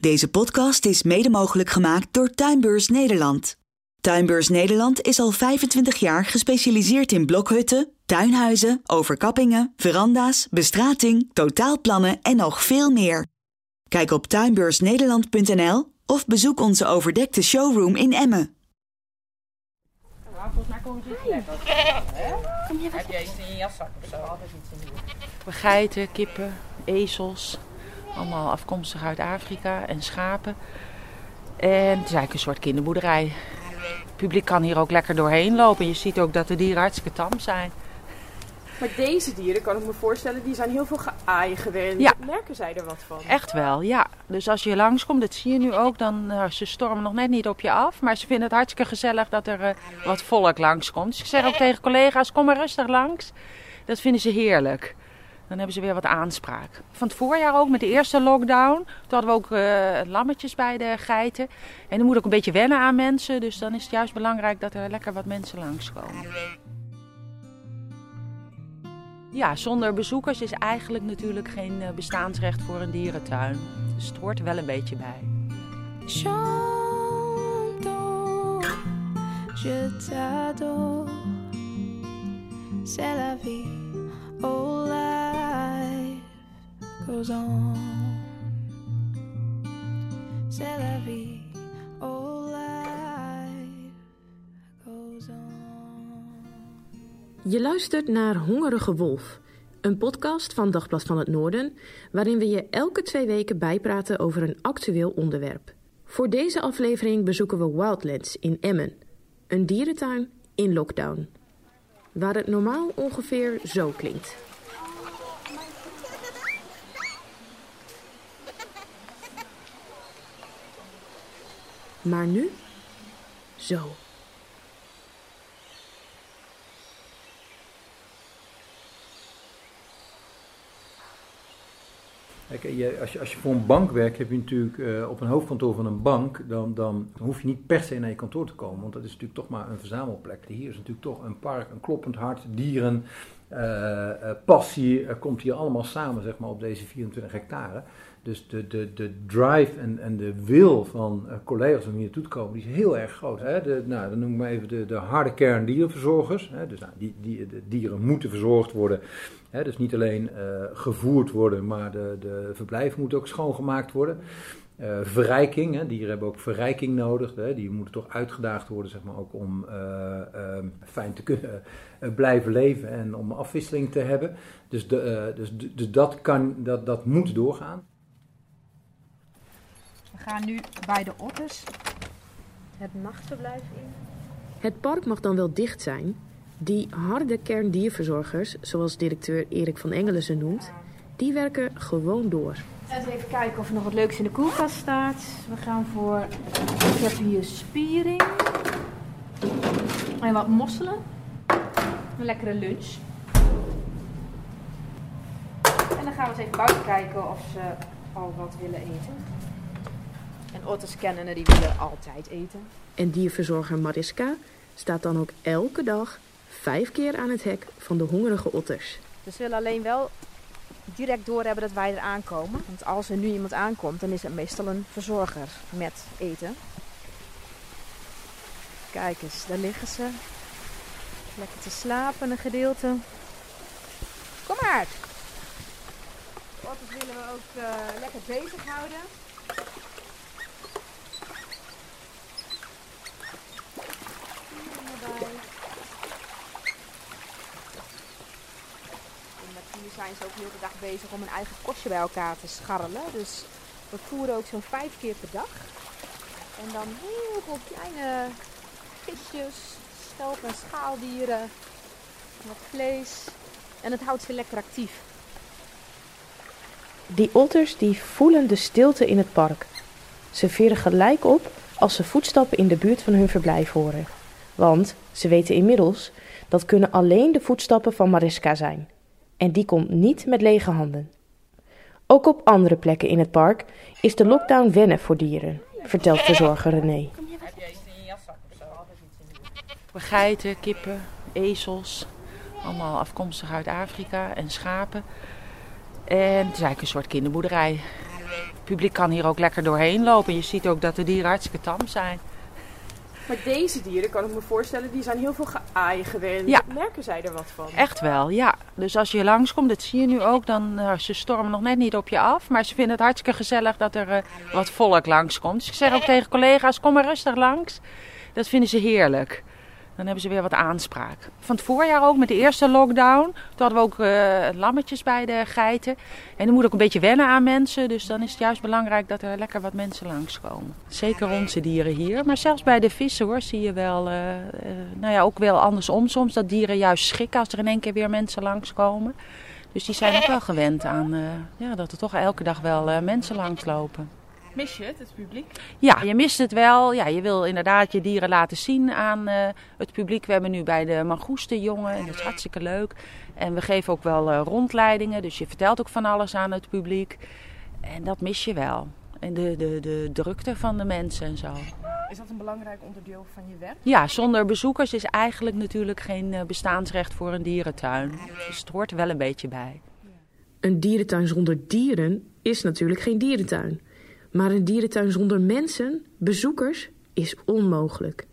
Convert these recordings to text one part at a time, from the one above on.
Deze podcast is mede mogelijk gemaakt door Tuinbeurs Nederland. Tuinbeurs Nederland is al 25 jaar gespecialiseerd in blokhutten, tuinhuizen, overkappingen, veranda's, bestrating, totaalplannen en nog veel meer. Kijk op tuinbeursnederland.nl of bezoek onze overdekte showroom in Emmen. Volgens mij komen ze iets lekker. Heb jij iets in je jaszak of zo? Altijd iets in je Geiten, kippen, ezels. Allemaal afkomstig uit Afrika en schapen. En het is eigenlijk een soort kinderboerderij. Het publiek kan hier ook lekker doorheen lopen. Je ziet ook dat de dieren hartstikke tam zijn. Maar deze dieren, kan ik me voorstellen, die zijn heel veel geaaien gewend. Ja. Merken zij er wat van? Echt wel, ja. Dus als je langskomt, dat zie je nu ook, dan nou, ze stormen nog net niet op je af. Maar ze vinden het hartstikke gezellig dat er eh, wat volk langskomt. Dus ik zeg ook tegen collega's, kom maar rustig langs. Dat vinden ze heerlijk. Dan hebben ze weer wat aanspraak. Van het voorjaar ook, met de eerste lockdown. Toen hadden we ook eh, lammetjes bij de geiten. En dan moet ook een beetje wennen aan mensen. Dus dan is het juist belangrijk dat er lekker wat mensen langskomen. Ja, zonder bezoekers is eigenlijk natuurlijk geen eh, bestaansrecht voor een dierentuin. Dus het hoort er wel een beetje bij. Je t'adore. C'est la vie, oh life goes on. Je luistert naar Hongerige Wolf, een podcast van Dagblad van het Noorden, waarin we je elke twee weken bijpraten over een actueel onderwerp. Voor deze aflevering bezoeken we Wildlands in Emmen, een dierentuin in lockdown, waar het normaal ongeveer zo klinkt. Maar nu zo. Kijk, als, je, als je voor een bank werkt, heb je natuurlijk eh, op een hoofdkantoor van een bank, dan, dan hoef je niet per se naar je kantoor te komen, want dat is natuurlijk toch maar een verzamelplek. Hier is natuurlijk toch een park, een kloppend hart, dieren, eh, eh, passie, er komt hier allemaal samen zeg maar, op deze 24 hectare. Dus de, de, de drive en, en de wil van uh, collega's om hier naartoe te komen, die is heel erg groot. Hè? De, nou, dan noem ik maar even de, de harde kern dierenverzorgers. Hè? Dus nou, die, die, de dieren moeten verzorgd worden. Hè? Dus niet alleen uh, gevoerd worden, maar de, de verblijf moet ook schoongemaakt worden. Uh, verrijking, hè? dieren hebben ook verrijking nodig. Hè? Die moeten toch uitgedaagd worden, zeg maar, ook om fijn te kunnen blijven leven en om afwisseling te hebben. Dus, de, dus, dus dat, kan, dat, dat moet doorgaan. We gaan nu bij de otters het nachtverblijf in. Het park mag dan wel dicht zijn. Die harde kern dierverzorgers, zoals directeur Erik van Engelen ze noemt, die werken gewoon door. Eens even kijken of er nog wat leuks in de koelkast staat. We gaan voor. Ik heb hier spiering. En wat mosselen. Een lekkere lunch. En dan gaan we eens even buiten kijken of ze al wat willen eten. En otters kennen die willen altijd eten. En dierverzorger Mariska staat dan ook elke dag vijf keer aan het hek van de hongerige otters. Dus ze willen alleen wel direct doorhebben dat wij er aankomen. Want als er nu iemand aankomt, dan is het meestal een verzorger met eten. Kijk eens, daar liggen ze. Lekker te slapen, een gedeelte. Kom maar! De otters willen we ook uh, lekker bezig houden. hier zijn ze ook heel de dag bezig om hun eigen kostje bij elkaar te scharrelen. Dus we voeren ook zo'n vijf keer per dag. En dan heel veel kleine visjes, schelp- en schaaldieren, wat vlees. En het houdt ze lekker actief. Die otters die voelen de stilte in het park. Ze veren gelijk op als ze voetstappen in de buurt van hun verblijf horen. Want ze weten inmiddels dat kunnen alleen de voetstappen van Mariska zijn. En die komt niet met lege handen. Ook op andere plekken in het park is de lockdown wennen voor dieren, vertelt verzorger René. Geiten, kippen, ezels, allemaal afkomstig uit Afrika en schapen. En het is eigenlijk een soort kinderboerderij. Het publiek kan hier ook lekker doorheen lopen. Je ziet ook dat de dieren hartstikke tam zijn. Maar deze dieren, kan ik me voorstellen, die zijn heel veel geaaien gewend. Ja. Merken zij er wat van? Echt wel, ja. Dus als je langskomt, dat zie je nu ook, dan uh, ze stormen nog net niet op je af. Maar ze vinden het hartstikke gezellig dat er uh, wat volk langskomt. Dus ik zeg ook tegen collega's, kom maar rustig langs. Dat vinden ze heerlijk. Dan hebben ze weer wat aanspraak. Van het voorjaar ook, met de eerste lockdown. Toen hadden we ook uh, lammetjes bij de geiten. En die moet ook een beetje wennen aan mensen. Dus dan is het juist belangrijk dat er lekker wat mensen langskomen. Zeker onze dieren hier. Maar zelfs bij de vissen hoor, zie je wel, uh, uh, nou ja, ook wel andersom soms. Dat dieren juist schrikken als er in één keer weer mensen langskomen. Dus die zijn ook wel gewend aan ja, dat er toch elke dag wel mensen langslopen. Mis je het, het publiek? Ja, je mist het wel. Ja, je wil inderdaad je dieren laten zien aan uh, het publiek. We hebben nu bij de mangoesten jongen en dat is hartstikke leuk. En we geven ook wel uh, rondleidingen, dus je vertelt ook van alles aan het publiek. En dat mis je wel. En de, de, de drukte van de mensen en zo. Is dat een belangrijk onderdeel van je werk? Ja, zonder bezoekers is eigenlijk natuurlijk geen bestaansrecht voor een dierentuin. Dus het hoort er wel een beetje bij. Een dierentuin zonder dieren is natuurlijk geen dierentuin. Maar een dierentuin zonder mensen, bezoekers, is onmogelijk.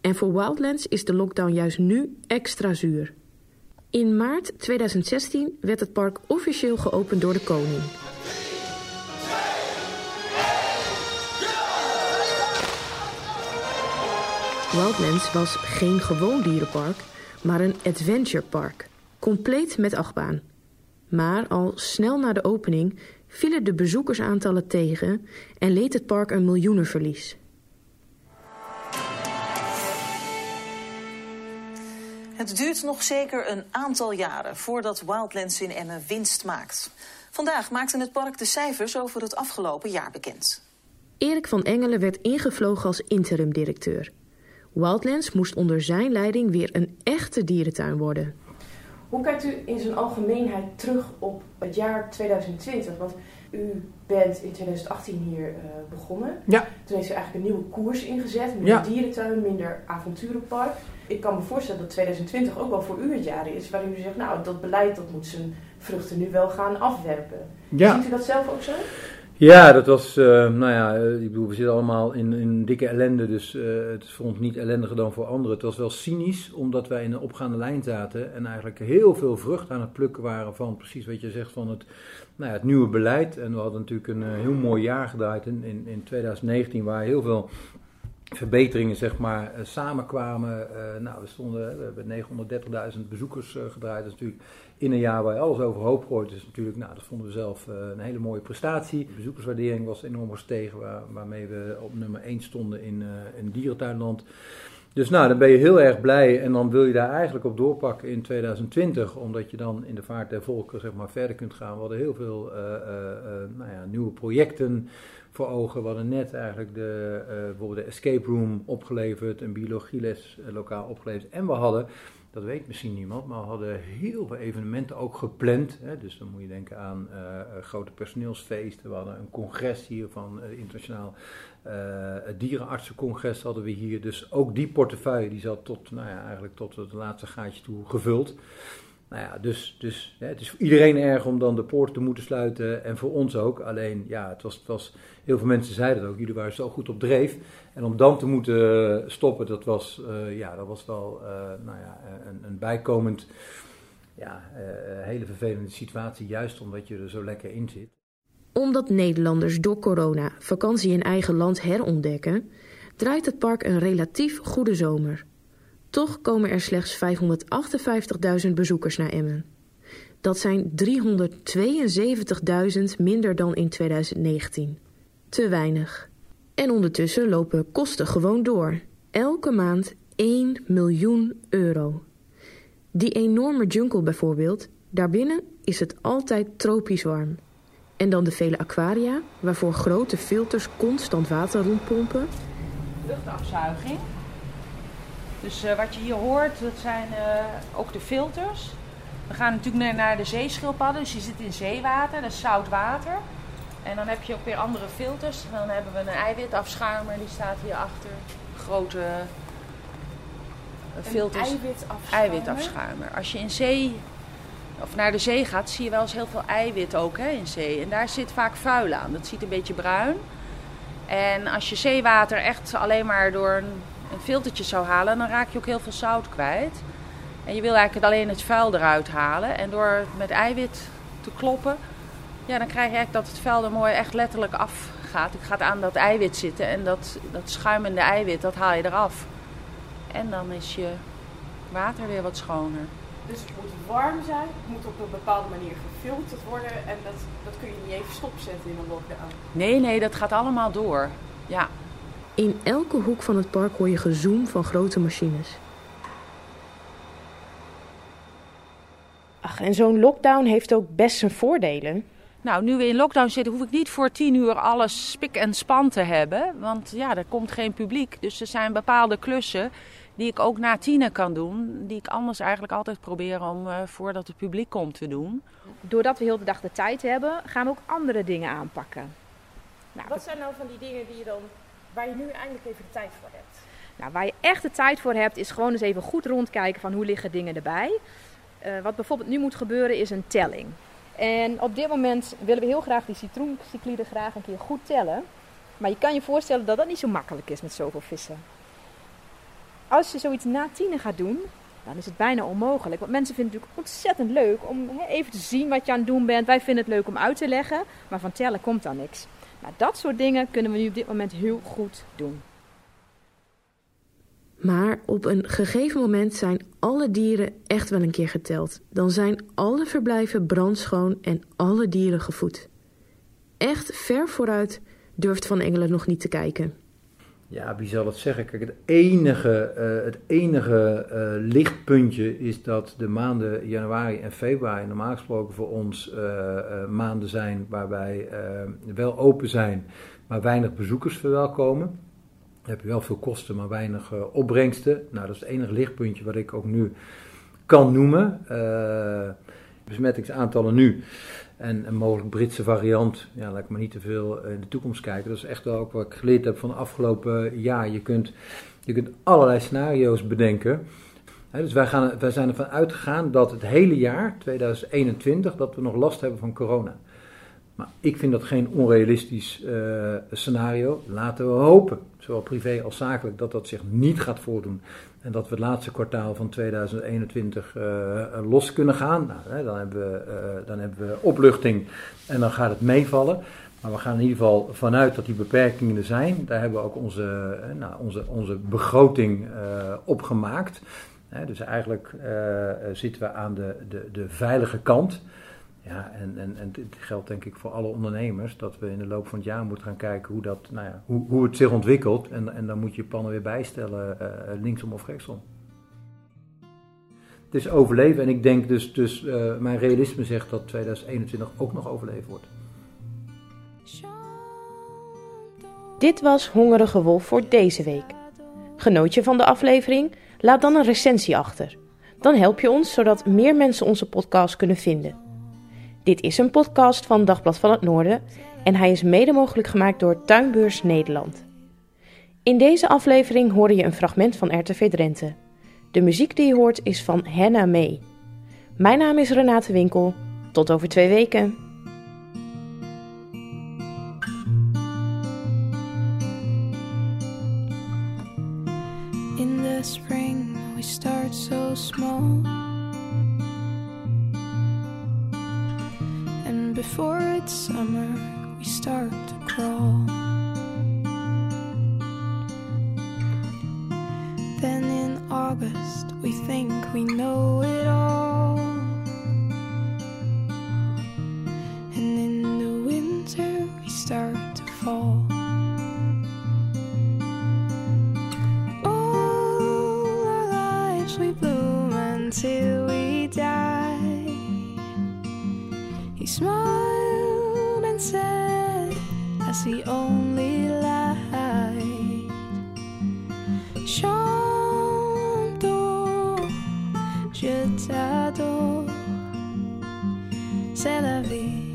En voor Wildlands is de lockdown juist nu extra zuur. In maart 2016 werd het park officieel geopend door de koning. Wildlands was geen gewoon dierenpark, maar een adventurepark, compleet met achtbaan. Maar al snel na de opening vielen de bezoekersaantallen tegen en leed het park een miljoenenverlies. Het duurt nog zeker een aantal jaren voordat Wildlands in Emmen winst maakt. Vandaag maakte het park de cijfers over het afgelopen jaar bekend. Erik van Engelen werd ingevlogen als interim-directeur. Wildlands moest onder zijn leiding weer een echte dierentuin worden. Hoe kijkt u in zijn algemeenheid terug op het jaar 2020? Want u bent in 2018 hier uh, begonnen. Ja. Toen heeft u eigenlijk een nieuwe koers ingezet. Minder Ja. dierentuin, minder avonturenpark. Ik kan me voorstellen dat 2020 ook wel voor u het jaar is waarin u zegt, nou, dat beleid dat moet zijn vruchten nu wel gaan afwerpen. Ja. Ziet u dat zelf ook zo? Ja, dat was, uh, nou ja, uh, ik bedoel, we zitten allemaal in, in dikke ellende, dus uh, het is voor ons niet ellendiger dan voor anderen. Het was wel cynisch, omdat wij in een opgaande lijn zaten en eigenlijk heel veel vrucht aan het plukken waren van precies wat je zegt van het, nou ja, het nieuwe beleid. En we hadden natuurlijk een heel mooi jaar gedraaid in, in, in 2019, waar heel veel verbeteringen zeg maar samenkwamen. nou, we stonden, we hebben 930.000 bezoekers gedraaid, dat is natuurlijk in een jaar waar je alles overhoop gooit, is natuurlijk, nou, dat vonden we zelf een hele mooie prestatie. De bezoekerswaardering was enorm gestegen, waar, waarmee we op nummer 1 stonden in, in dierentuinland. Dus nou, dan ben je heel erg blij en dan wil je daar eigenlijk op doorpakken in 2020, omdat je dan in de vaart der volken zeg maar, verder kunt gaan. We hadden heel veel nou ja, nieuwe projecten voor ogen. We hadden net eigenlijk de, bijvoorbeeld de escape room opgeleverd, een biologieles lokaal opgeleverd en we hadden dat weet misschien niemand, maar we hadden heel veel evenementen ook gepland. Hè. Dus dan moet je denken aan uh, grote personeelsfeesten. We hadden een congres hier van internationaal dierenartsencongres hadden we hier. Dus ook die portefeuille die zat tot, nou ja, eigenlijk tot het laatste gaatje toe gevuld. Nou ja, dus, dus hè, het is voor iedereen erg om dan de poort te moeten sluiten en voor ons ook. Alleen, ja, het was, het was, heel veel mensen zeiden het ook, jullie waren zo goed op dreef. En om dan te moeten stoppen, dat was, uh, ja, dat was wel uh, nou ja, een, een bijkomend, ja, uh, hele vervelende situatie, juist omdat je er zo lekker in zit. Omdat Nederlanders door corona vakantie in eigen land herontdekken, draait het park een relatief goede zomer. Toch komen er slechts 558.000 bezoekers naar Emmen. Dat zijn 372.000 minder dan in 2019. Te weinig. En ondertussen lopen kosten gewoon door. Elke maand 1 miljoen euro. Die enorme jungle bijvoorbeeld, daarbinnen is het altijd tropisch warm. En dan de vele aquaria, waarvoor grote filters constant water rondpompen. luchtafzuiging. Dus eh, wat je hier hoort, dat zijn eh, ook de filters. We gaan natuurlijk naar- de zeeschildpadden, dus je zit in zeewater, dat is zout water. En dan heb je ook weer andere filters. Dan hebben we een eiwitafschuimer, die staat hier achter. Grote eh, filters. eiwitafschuimer? Eiwitafschuimer. Als je in zee of naar de zee gaat, zie je wel eens heel veel eiwit ook hè, in zee. En daar zit vaak vuil aan. Dat ziet een beetje bruin. En als je zeewater echt alleen maar door een, een filtertje zou halen, dan raak je ook heel veel zout kwijt. En je wil eigenlijk alleen het vuil eruit halen. En door het met eiwit te kloppen, ja, dan krijg je eigenlijk dat het vuil er mooi echt letterlijk afgaat. Het gaat aan dat eiwit zitten en dat, dat schuimende eiwit, dat haal je eraf. En dan is je water weer wat schoner. Dus het moet warm zijn, het moet op een bepaalde manier gefilterd worden en dat, dat kun je niet even stopzetten in een lockdown. Nee, nee, dat gaat allemaal door. Ja. In elke hoek van het park hoor je gezoem van grote machines. Ach, en zo'n lockdown heeft ook best zijn voordelen. Nou, nu we in lockdown zitten, hoef ik niet voor tien uur alles spik en span te hebben. Want ja, er komt geen publiek. Dus er zijn bepaalde klussen die ik ook na tienen kan doen. Die ik anders eigenlijk altijd probeer om eh, voordat het publiek komt te doen. Doordat we heel de dag de tijd hebben, gaan we ook andere dingen aanpakken. Nou, Wat zijn nou van die dingen die je dan, waar je nu eindelijk even de tijd voor hebt? Nou, waar je echt de tijd voor hebt, is gewoon eens even goed rondkijken van hoe liggen dingen erbij. Eh, wat bijvoorbeeld nu moet gebeuren, is een telling. En op dit moment willen we heel graag die citroencycliden graag een keer goed tellen. Maar je kan je voorstellen dat dat niet zo makkelijk is met zoveel vissen. Als je zoiets na tienen gaat doen, dan is het bijna onmogelijk. Want mensen vinden het natuurlijk ontzettend leuk om even te zien wat je aan het doen bent. Wij vinden het leuk om uit te leggen, maar van tellen komt dan niks. Nou, dat soort dingen kunnen we nu op dit moment heel goed doen. Maar op een gegeven moment zijn alle dieren echt wel een keer geteld. Dan zijn alle verblijven brandschoon en alle dieren gevoed. Echt ver vooruit durft Van Engelen nog niet te kijken. Ja, wie zal het zeggen? Kijk, het enige, eh, het enige eh, lichtpuntje is dat de maanden januari en februari normaal gesproken voor ons eh, maanden zijn waarbij wel open zijn, maar weinig bezoekers verwelkomen. Dan heb je wel veel kosten, maar weinig opbrengsten. Nou, dat is het enige lichtpuntje wat ik ook nu kan noemen. Besmettingsaantallen nu en een mogelijk Britse variant, ja, laat ik maar niet te veel in de toekomst kijken. Dat is echt wel ook wat ik geleerd heb van de afgelopen jaar. Je kunt, je kunt allerlei scenario's bedenken. Dus wij, gaan, wij zijn ervan uitgegaan dat het hele jaar, 2021, dat we nog last hebben van corona. Maar ik vind dat geen onrealistisch eh, scenario. Laten we hopen, zowel privé als zakelijk, dat dat zich niet gaat voordoen. En dat we het laatste kwartaal van 2021 eh, los kunnen gaan. Nou, hè, dan, hebben we, eh, dan hebben we opluchting en dan gaat het meevallen. Maar we gaan in ieder geval vanuit dat die beperkingen er zijn. Daar hebben we ook onze, eh, nou, onze, onze begroting eh, op gemaakt. Dus eigenlijk eh, eh, zitten we aan de, de, de veilige kant. Ja, en, en, en dit geldt denk ik voor alle ondernemers, dat we in de loop van het jaar moeten gaan kijken hoe, dat, nou ja, hoe, hoe het zich ontwikkelt. En, en dan moet je plannen weer bijstellen, eh, linksom of rechtsom. Het is overleven en ik denk dus, dus eh, mijn realisme zegt dat 2021 ook nog overleven wordt. Dit was Hongerige Wolf voor deze week. Genoot je van de aflevering? Laat dan een recensie achter. Dan help je ons zodat meer mensen onze podcast kunnen vinden. Dit is een podcast van Dagblad van het Noorden en hij is mede mogelijk gemaakt door Tuinbeurs Nederland. In deze aflevering hoorde je een fragment van RTV Drenthe. De muziek die je hoort is van Henna May. Mijn naam is Renate Winkel. Tot over twee weken. In the spring, we start so small. Before it's summer, we start to crawl. Then in August, we think we know it all. And in the winter, we start to fall. All our lives we bloom until we die. He smiled the only light. Chanto, je t'adore. C'est la vie,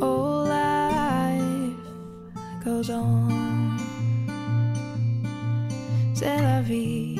oh life goes on. C'est la vie,